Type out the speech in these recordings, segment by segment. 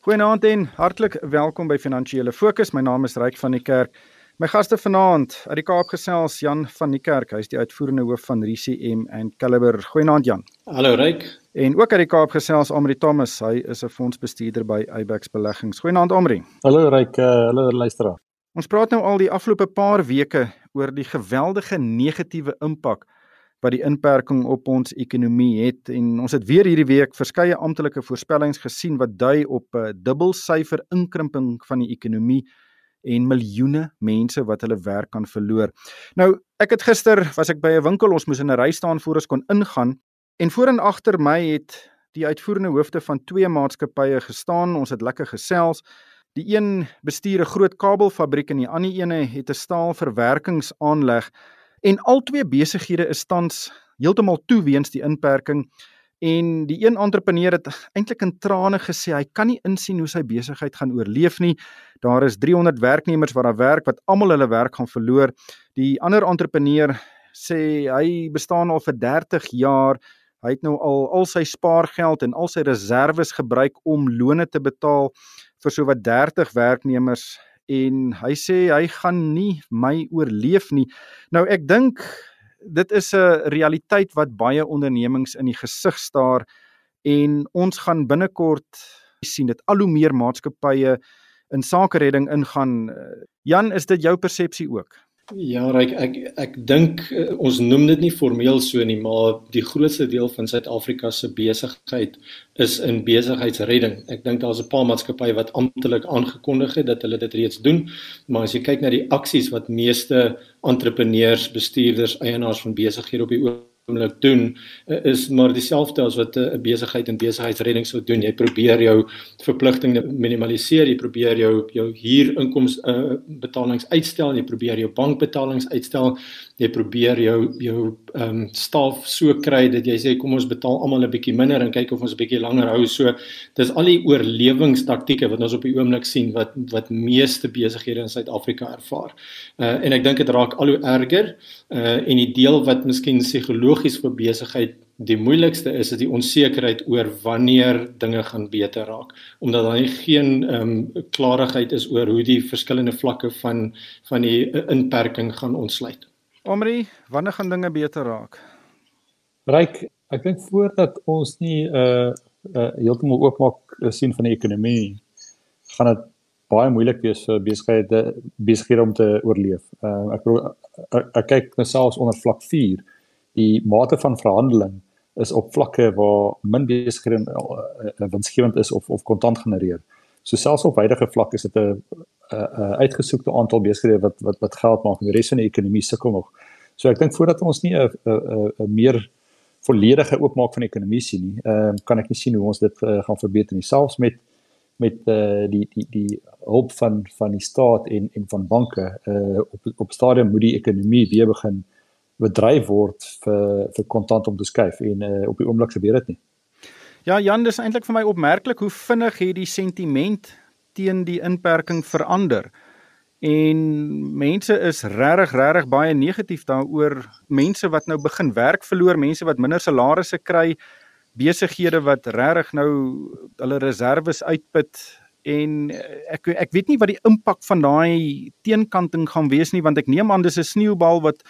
Goeienaand en hartlik welkom by Finansiële Fokus. My naam is Ryk van die Kerk. My gaste vanaand uit die Kaap gesels Jan van die Kerk. Hy is die uitvoerende hoof van RCM and Caliber. Goeienaand Jan. Hallo Ryk. En ook uit die Kaap gesels Amri Thomas. Hy is 'n fondsbestuurder by Ibex Beleggings. Goeienaand Amri. Hallo Ryk, uh, hallo luisteraar. Ons praat nou al die afgelope paar weke oor die geweldige negatiewe impak wat die inperking op ons ekonomie het en ons het weer hierdie week verskeie amptelike voorspellings gesien wat dui op 'n dubbelsyfer inkrimping van die ekonomie en miljoene mense wat hulle werk kan verloor. Nou, ek het gister was ek by 'n winkel, ons moes in 'n ry staan voor ons kon ingaan en voor en agter my het die uitvoerende hoofde van twee maatskappye gestaan. Ons het lekker gesels. Die een bestuur 'n groot kabelfabriek en die ander ene het 'n staalverwerkingsaanleg En al twee besighede is tans heeltemal toe weens die inperking en die een entrepreneur het eintlik in trane gesê hy kan nie insien hoe sy besigheid gaan oorleef nie. Daar is 300 werknemers wat daar werk wat almal hulle werk gaan verloor. Die ander entrepreneur sê hy bestaan al vir 30 jaar. Hy het nou al al sy spaargeld en al sy reserves gebruik om lone te betaal vir sowat 30 werknemers en hy sê hy gaan nie my oorleef nie. Nou ek dink dit is 'n realiteit wat baie ondernemings in die gesig staar en ons gaan binnekort sien dit al hoe meer maatskappye in sake redding ingaan. Jan, is dit jou persepsie ook? Ja, ek ek ek dink uh, ons noem dit nie formeel so nie, maar die grootste deel van Suid-Afrika se besigheid is in besigheidsredding. Ek dink daar's 'n paar maatskappye wat amptelik aangekondig het dat hulle dit reeds doen, maar as jy kyk na die aksies wat meeste entrepreneurs, bestuurders, eienaars van besighede op die oomblik doen uh, is maar dieselfde as wat 'n uh, besigheid en besigheidsredding sou doen. Jy probeer jou verpligtinge minimaliseer, jy probeer jou jou huurinkomste uh, betalings uitstel, jy probeer jou bankbetalings uitstel, jy probeer jou jou ehm um, staf so kry dat jy sê kom ons betaal almal 'n bietjie minder en kyk of ons 'n bietjie langer hou. So dis al die oorlewingstaktieke wat ons op die oomblik sien wat wat meeste besighede in Suid-Afrika ervaar. Uh en ek dink dit raak al hoe erger. Uh en die deel wat miskien psigologies vir besigheid die moeilikste is is die onsekerheid oor wanneer dinge gaan beter raak omdat daar nie geen ehm um, klarigheid is oor hoe die verskillende vlakke van van die inperking gaan ontsluit. Omri, wanneer gaan dinge beter raak? Ryk, ek dink voordat ons nie 'n uh, uh, heeltemal oopmaak uh, sien van die ekonomie, gaan dit baie moeilik wees vir besighede besighede om te oorleef. Uh, ek ek, ek, ek kyk nou selfs onder vlak 4, die mate van verhandeling is op vlakke waar min besighede uh, uh, winsgewend is of of kontant genereer. So selfs op huidige vlak is dit 'n 'n uh, uitgesoekte aantal besighede wat wat wat geld maak en die res van die ekonomie sukkel nog. So ek dink voordat ons nie 'n 'n 'n meer volledige oopmaak van die ekonomie sien nie, ehm uh, kan ek nie sien hoe ons dit uh, gaan verbeter nie. Selfs met met uh, die die die hulp van van die staat en en van banke uh, op op stadium moet die ekonomie weer begin bedryf word vir vir kontant om te skuif en uh, op die oomblik gebeur dit nie. Ja, Jan, dis eintlik vir my opmerklik hoe vinnig hierdie sentiment teen die inperking verander. En mense is regtig regtig baie negatief daaroor. Mense wat nou begin werk verloor, mense wat minder salarisse kry, besighede wat regtig nou hulle reserves uitput en ek ek weet nie wat die impak van daai teenkanting gaan wees nie want ek neem aan dis 'n sneeubal wat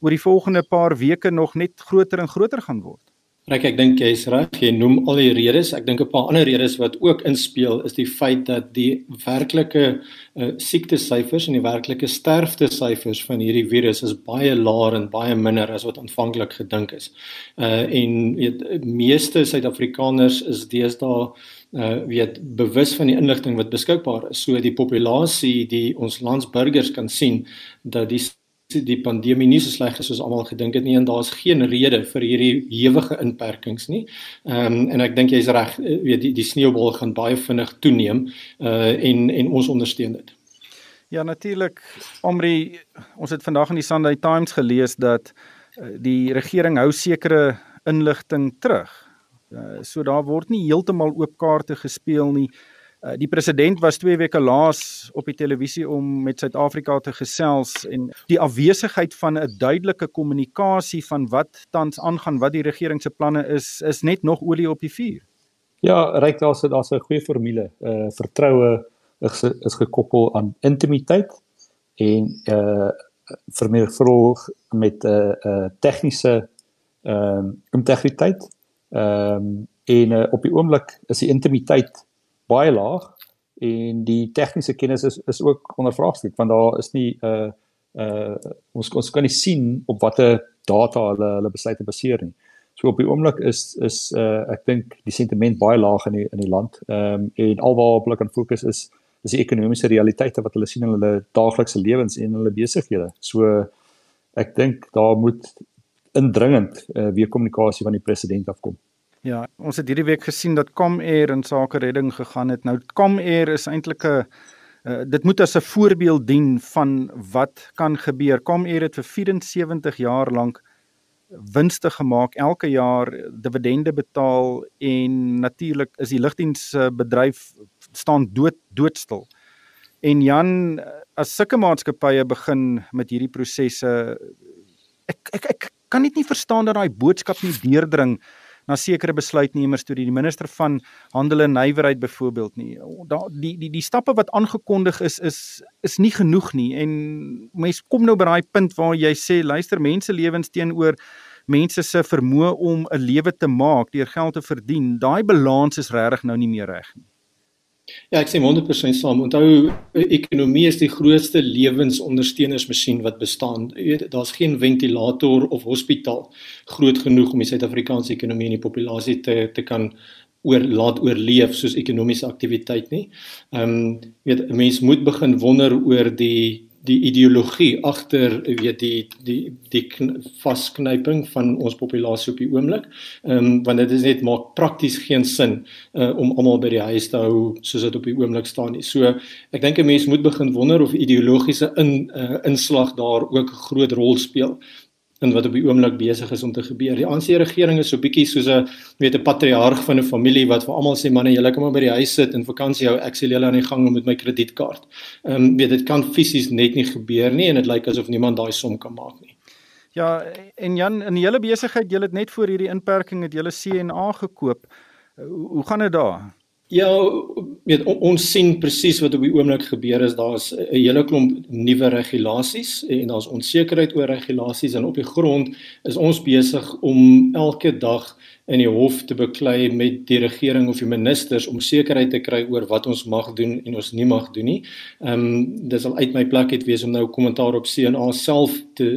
oor die volgende paar weke nog net groter en groter gaan word. Rek, ek dink jy's reg. Jy noem al die redes. Ek dink 'n paar ander redes wat ook inspel is die feit dat die werklike uh, siektesyfers en die werklike sterftesyfers van hierdie virus is baie laer en baie minder as wat aanvanklik gedink is. Uh en weet meeste Suid-Afrikaners is deesdae uh weet bewus van die inligting wat beskikbaar is. So die populasie, die ons landsburgers kan sien dat die die pandemie nie so sleg is soos almal gedink het nie en daar's geen rede vir hierdie ewige inperkings nie. Ehm um, en ek dink jy's reg, eh, weet die die sneeubal gaan baie vinnig toeneem uh en en ons ondersteun dit. Ja natuurlik Omri, ons het vandag in die Sunday Times gelees dat uh, die regering hou sekere inligting terug. Uh, so daar word nie heeltemal oop kaarte gespeel nie. Uh Uh, die president was 2 weke laas op die televisie om met Suid-Afrika te gesels en die afwesigheid van 'n duidelike kommunikasie van wat tans aangaan, wat die regering se planne is, is net nog olie op die vuur. Ja, ryk daar's daar's 'n goeie formule. Uh vertroue is is gekoppel aan intimiteit en uh my veral met 'n uh, uh tegniese ehm uh, integriteit. Ehm um, en uh, op die oomblik is die intimiteit baie laag en die tegniese kennis is is ook onder vraagstuk want daar is nie 'n uh, uh ons ons kan nie sien op watter data hulle hulle besluite baseer nie. So op die oomblik is is uh ek dink die sentiment baie laag in die in die land. Ehm um, en alwaar hulle kan fokus is is die ekonomiese realiteite wat hulle sien in hulle daaglikse lewens en hulle besighede. So ek dink daar moet indringend uh, weer kommunikasie van die president afkom. Ja, ons het hierdie week gesien dat Comair in sake redding gegaan het. Nou Comair is eintlik 'n uh, dit moet as 'n voorbeeld dien van wat kan gebeur. Comair het vir 74 jaar lank winste gemaak, elke jaar dividende betaal en natuurlik is die lugdiensbedryf staan dood doodstil. En Jan, as sulke maatskappye begin met hierdie prosesse ek ek ek kan net nie verstaan dat daai boodskap nie deurdring na sekere besluitnemers toe die minister van handel en nywerheid byvoorbeeld nie. Daar die die die stappe wat aangekondig is is is nie genoeg nie en mense kom nou by daai punt waar jy sê luister mense lewens teenoor mense se vermoë om 'n lewe te maak deur geld te verdien. Daai balans is regtig nou nie meer reg nie. Ja, ek sê 100% saam. Onthou, ekonomie is die grootste lewensondersteunersmasjien wat bestaan. Jy weet, daar's geen ventilator of hospitaal groot genoeg om die Suid-Afrikaanse ekonomie en die populasie te te kan oor laat oorleef soos ekonomiese aktiwiteit nie. Ehm um, weet 'n mens moet begin wonder oor die die ideologie agter weet die die die vasknyping van ons populasie op die oomblik. Ehm um, want dit is net maak prakties geen sin uh, om almal by die huis te hou soos dit op die oomblik staan nie. So ek dink 'n mens moet begin wonder of ideologiese in uh, inslag daar ook 'n groot rol speel en wat op die oomblik besig is om te gebeur. Die ANC regering is so bietjie soos 'n weet 'n patriarg van 'n familie wat vir almal sê manne, julle kan maar by die huis sit en vakansie hou. Ek sê julle aan die gang met my kredietkaart. Ehm um, weet dit kan fisies net nie gebeur nie en dit lyk asof niemand daai som kan maak nie. Ja, en Jan, in die hele besigheid, julle het net voor hierdie inperking het julle CNA gekoop. Hoe, hoe gaan dit daar? Ja, weet ons sien presies wat op die oomblik gebeur is. Daar's 'n hele klomp nuwe regulasies en daar's onsekerheid oor regulasies en op die grond is ons besig om elke dag in die hof te beklei met die regering of die ministers om sekerheid te kry oor wat ons mag doen en ons nie mag doen nie. Ehm um, dis al uit my plek het wees om nou kommentaar op CNA self te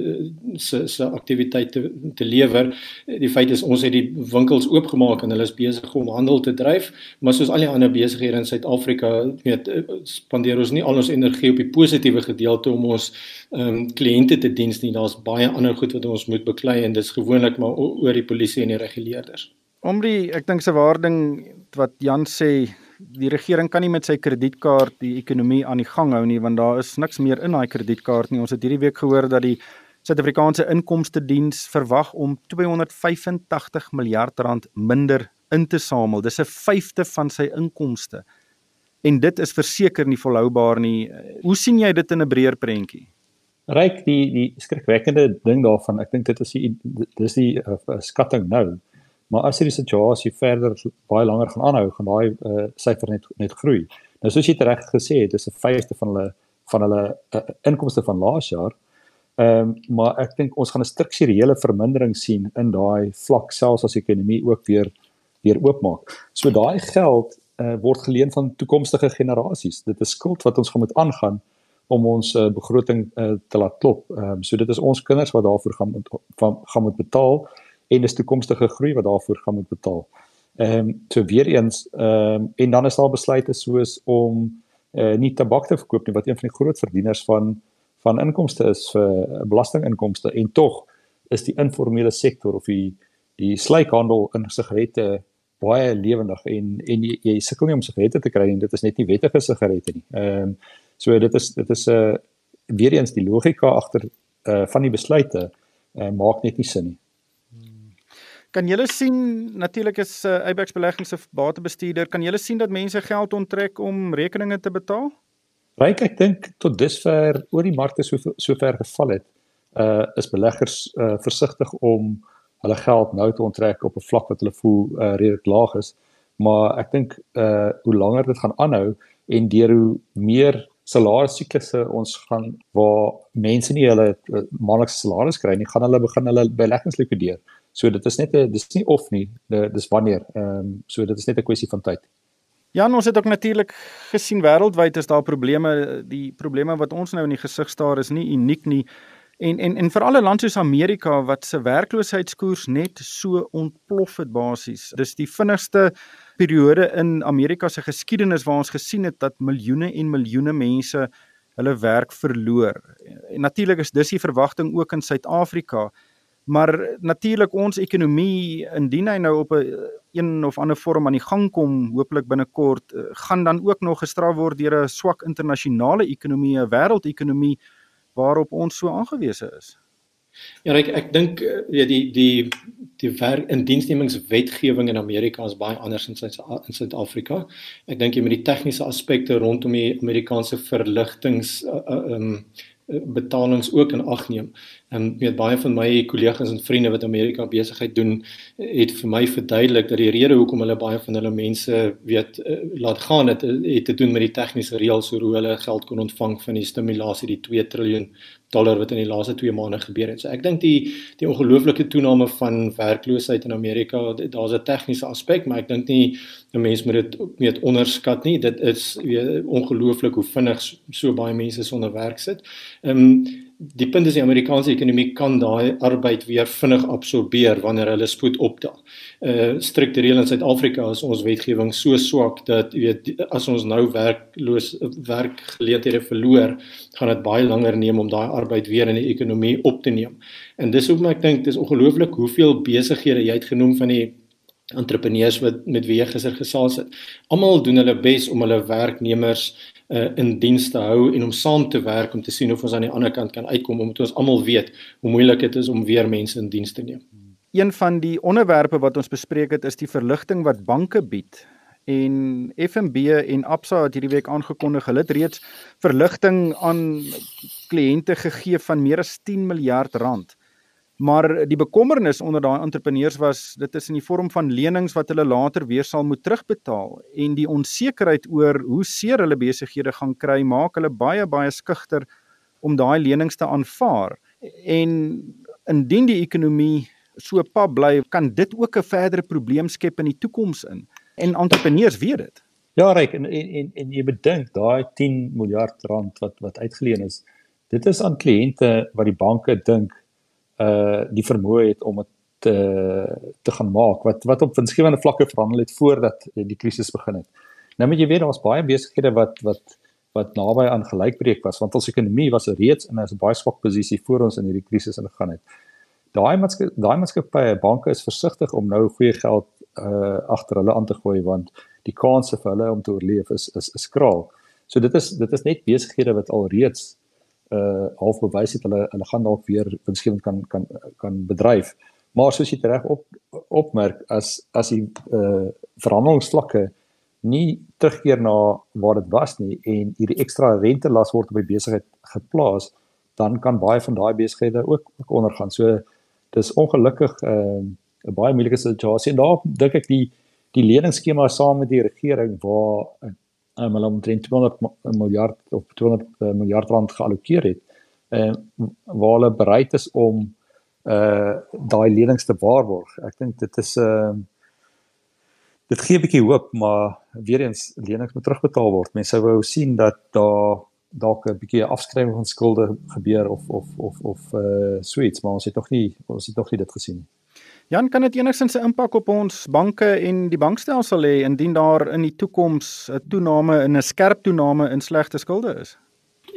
se se aktiwiteite te, te lewer. Die feit is ons het die winkels oopgemaak en hulle is besig om handel te dryf, maar soos al die ander besighede in Suid-Afrika, weet spandeer ons nie al ons energie op die positiewe gedeelte om ons ehm um, kliënte te diens nie. Daar's baie ander goed wat ons moet beklei en dis gewoonlik maar oor die polisie en die reguleerders. Omri, ek dink se waarding wat Jan sê, die regering kan nie met sy kredietkaart die ekonomie aan die gang hou nie want daar is niks meer in daai kredietkaart nie. Ons het hierdie week gehoor dat die Suid-Afrikaanse Inkomste Diens verwag om 285 miljard rand minder in te samel. Dis 'n vyfde van sy inkomste. En dit is verseker nie volhoubaar nie. Hoe sien jy dit in 'n breër prentjie? Ryk die die skrikwekkende ding daarvan, ek dink dit is die dis die uh, skatting nou maar as hierdie situasie verder baie langer gaan aanhou, gaan daai uh, syfer net net groei. Nou soos jy reg gesê het, dis 'n vyfde van hulle van hulle uh, inkomste van laas jaar. Ehm um, maar ek dink ons gaan 'n strukturele vermindering sien in daai vlak selfs as die ekonomie ook weer weer oopmaak. So daai geld uh, word geleen van toekomstige generasies. Dit is skuld wat ons gaan moet aangaan om ons uh, begroting uh, te laat klop. Ehm um, so dit is ons kinders wat daarvoor gaan moet van gaan moet betaal en dis toekomstige groei wat daarvoor gaan moet betaal. Ehm um, so weer eens ehm um, en dan is daar besluite soos om eh uh, nie tabak te verkoop nie wat een van die groot verdieners van van inkomste is vir uh, belastinginkomste en tog is die informele sektor of die die sluikhandel in sigarette baie lewendig en en jy, jy sukkel nie om sigarette te kry en dit is net nie wettige sigarette nie. Ehm um, so dit is dit is 'n uh, weer eens die logika agter eh uh, van die besluite eh uh, maak net nie sin nie. Kan julle sien natuurlik is uh, Abex beleggings se batebestuurder, kan julle sien dat mense geld onttrek om rekeninge te betaal? Ryk ek dink tot dusver oor die markte so so ver geval het, uh is beleggers uh versigtig om hulle geld nou te onttrek op 'n vlak wat hulle voel uh redelik laag is. Maar ek dink uh hoe langer dit gaan aanhou en deur hoe meer salarissiklusse ons gaan waar mense nie hulle uh, maandelikse salaris kry nie, gaan hulle begin hulle beleggings likwideer. So dit is net 'n dis nie of nie, dis wanneer. Ehm um, so dit is net 'n kwessie van tyd. Ja, ons het ook natuurlik gesien wêreldwyd is daar probleme, die probleme wat ons nou in die gesig staar is nie uniek nie. En en en vir alle lande soos Amerika wat se werkloosheidskoers net so ontplof het basies. Dis die vinnigste periode in Amerika se geskiedenis waar ons gesien het dat miljoene en miljoene mense hulle werk verloor. En natuurlik is dis die verwagting ook in Suid-Afrika. Maar natuurlik ons ekonomie indien hy nou op 'n een of ander vorm aan die gang kom, hopelik binnekort, eh, gaan dan ook nog gestraf word deur 'n swak internasionale ekonomie, 'n wêreldekonomie waarop ons so aangewese is. Ja, ek ek dink ja die die die werk in diensnemingswetgewing in Amerika is baie anders in in Suid-Afrika. Ek dink jy met die tegniese aspekte rondom die Amerikaanse verligtings uh, um betalings ook in ag neem. En weet baie van my kollegas en vriende wat Amerika besigheid doen, het vir my verduidelik dat die rede hoekom hulle baie van hulle mense weet laat gaan het, het te doen met die tegniese reëls oor hoe hulle geld kon ontvang van die stimulasie die 2 trilljoen dollar wat in die laaste 2 maande gebeur het. So ek dink die die ongelooflike toename van werkloosheid in Amerika, daar's 'n tegniese aspek, maar ek dink nie 'n mens moet dit weet onderskat nie. Dit is ongelooflik hoe vinnig so baie mense sonder werk sit. Ehm um, die punt is die Amerikaanse ekonomie kan daai arbeid weer vinnig absorbeer wanneer hulle spoed opdaal. Uh struktureel in Suid-Afrika is ons wetgewing so swak dat jy weet as ons nou werkloos werkgeleenthede verloor, gaan dit baie langer neem om daai arbeid weer in die ekonomie op te neem. En dis hoekom ek dink dis ongelooflik hoeveel besighede jy het genoem van die entrepreneurs wat met wie jy gister gesels het. Almal doen hulle bes om hulle werknemers uh, in diens te hou en om saam te werk om te sien of ons aan die ander kant kan uitkom omdat ons almal weet hoe moeilik dit is om weer mense in diens te neem. Een van die onderwerpe wat ons bespreek het is die verligting wat banke bied. En FNB en Absa het hierdie week aangekondig hulle het reeds verligting aan kliënte gegee van meer as 10 miljard rand. Maar die bekommernis onder daai entrepreneurs was dit is in die vorm van lenings wat hulle later weer sal moet terugbetaal en die onsekerheid oor hoe seer hulle besighede gaan kry maak hulle baie baie skugter om daai lenings te aanvaar. En indien die ekonomie so pap bly, kan dit ook 'n verdere probleem skep in die toekoms in. En entrepreneurs weet dit. Ja, reg en en en jy bedink daai 10 miljard rand wat wat uitgeleen is. Dit is aan kliënte wat die banke dink uh die vermoë het om dit te te gaan maak wat wat op winsgewende vlakke verhandel het voordat die krisis begin het. Nou moet jy weet daar's baie besighede wat wat wat naby aan gelykbreek was want ons ekonomie was reeds in 'n baie swak posisie voor ons in hierdie krisis ingegaan het. Daai maatskappye daai maatskappye banke is versigtig om nou goeie geld uh agter hulle aan te gooi want die kanse vir hulle om te oorleef is is is skraal. So dit is dit is net besighede wat al reeds uh half bewys het hulle hulle gaan dalk weer winsgewend kan kan kan bedryf. Maar soos jy reg op opmerk as as die uh verhandelingsvlakke nie terugkeer na waar dit was nie en hierdie ekstra rentelas word op die besigheid geplaas, dan kan baie van daai besighede ook, ook ondergaan. So dis ongelukkig uh 'n baie moeilike situasie. En daar dink ek die die leningsskema saam met die regering waar um, hulle omtrent 200 miljard of 200 uh, eh, miljard rand geallokeer het en uh, waar hulle bereid is om uh daai lenings te waarborg. Ek dink dit is 'n uh, dit gee 'n bietjie hoop, maar weer eens lenings moet terugbetaal word. Mense wou sien dat daar dalk 'n bietjie afskrywing van skulde gebeur of of of of uh suits, maar ons het nog nie ons het nog nie dit gesien nie. Jan, kan dit enigstens 'n impak op ons banke en die bankstelsel hê indien daar in die toekoms 'n toename in 'n skerp toename in slegte skulde is?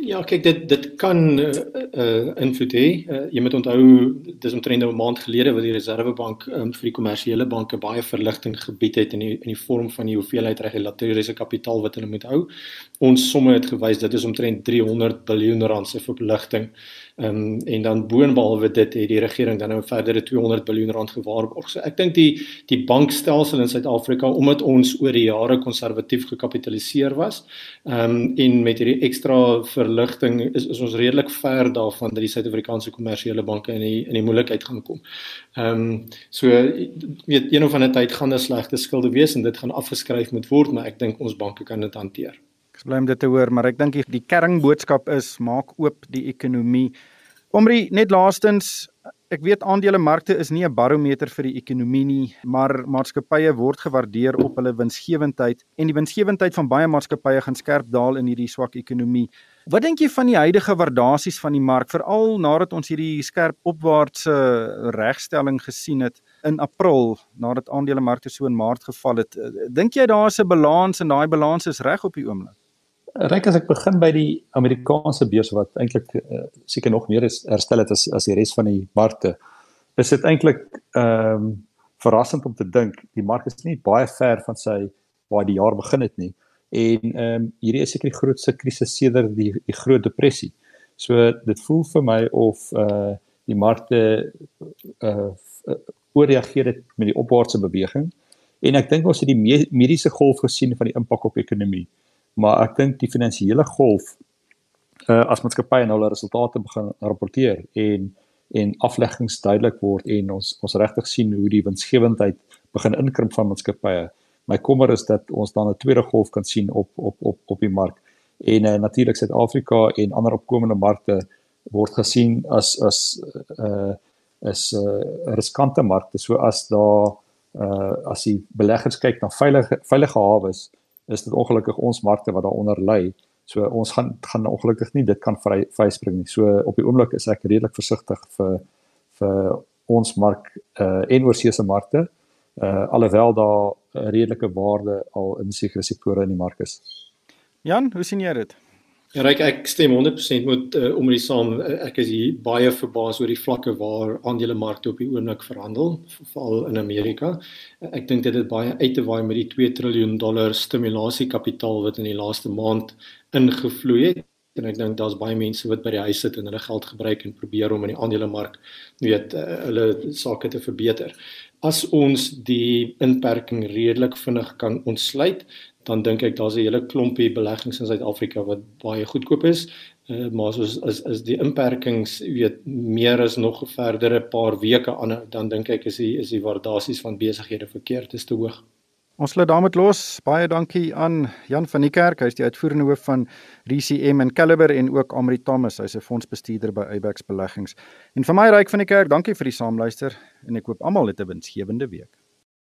Ja, kyk dit dit kan 'n uh, uh, invloed hê. Uh, jy moet onthou dis omtrent nou 'n maand gelede wat die Reservebank um, vir die kommersiële banke baie verligting gebied het in die, in die vorm van die hoeveelheid regulatoriese kapitaal wat hulle moet hou. Ons somme het gewys dit is omtrent 300 miljard rand se verligting Ehm um, en dan boonbehalwe dit het die regering dan nou verdere 200 miljard rand gewaarborg. So ek dink die die bankstelsel in Suid-Afrika omdat ons oor die jare konservatief gekapitaliseer was, ehm um, en met hierdie ekstra verligting is, is ons redelik ver daarvan dat die Suid-Afrikaanse kommersiële banke in die in die moeilikheid gaan kom. Ehm um, so weet een of ander tyd gaan daar slegte skulde wees en dit gaan afgeskryf moet word, maar ek dink ons banke kan dit hanteer. Ek bly om dit te hoor, maar ek dink die kernboodskap is maak oop die ekonomie. Omri net laastens Ek weet aandelemarkte is nie 'n barometer vir die ekonomie nie, maar maatskappye word gewaardeer op hulle winsgewendheid en die winsgewendheid van baie maatskappye gaan skerp daal in hierdie swak ekonomie. Wat dink jy van die huidige waardasies van die mark veral nadat ons hierdie skerp opwaartse regstelling gesien het in April nadat aandelemarkte so in Maart geval het? Dink jy daar is 'n balans en daai balans is reg op die oomblik? Ryk as ek begin by die Amerikaanse beurs wat eintlik uh, seker nog meer is herstel het as as die res van die markte. Is dit eintlik ehm um, verrassend om te dink die mark is nie baie ver van sy waar die jaar begin het nie. En ehm um, hierdie is seker die grootste krisis sedert die die Groot Depressie. So dit voel vir my of uh die markte uh ooreageer het met die opwaartse beweging. En ek dink ons het die mediese golf gesien van die impak op ekonomie maar ek dink die finansiële golf uh as maatskappye nou hulle resultate begin rapporteer en en afleggings duidelik word en ons ons regtig sien hoe die winsgewendheid begin inkrimp van maatskappye. My kommer is dat ons dan 'n tweede golf kan sien op op op op die mark. En uh, natuurlik Suid-Afrika en ander opkomende markte word gesien as as uh is 'n uh, riskante markte. So as daar uh as die beleggers kyk na veilige veilige hawes, is dit ongelukkig ons markte wat daaronder lê. So ons gaan gaan ongelukkig nie dit kan vry vryspring nie. So op die oomblik is ek redelik versigtig vir vir ons mark uh en oorsese markte. Uh alhoewel daar redelike waarde al in sekere sektore in die mark is. Jan, hoe sien jy dit? Ja, ek ek stem 100% met uh, om die saam ek is hier baie verbaas oor die vlakke waar aandelemarkte op die oomblik verhandel, veral in Amerika. Ek dink dit het baie uit te waai met die 2 trilljoen dollar stimulasiekapitaal wat in die laaste maand ingevloei het en ek dink daar's baie mense wat by die huis sit en hulle geld gebruik en probeer om in die aandelemark weet uh, hulle sake te verbeter. As ons die inperking redelik vinnig kan ontsluit, dan dink ek daar's 'n hele klompie beleggings in Suid-Afrika wat baie goedkoop is. Uh, maar soos is is die inperkings weet meer as nog 'n verdere paar weke aan dan dink ek is die is die waardasies van besighede verkeerd is te hoog. Ons lê daarmee los. Baie dankie aan Jan van die Kerk, hy is die uitvoerende hoof van RCM en Caliber en ook Amri Thomas, hy's 'n fondsbestuurder by Ubex Beleggings. En vir my ryk van die kerk, dankie vir die saamluister en ek hoop almal het 'n winsgewende week.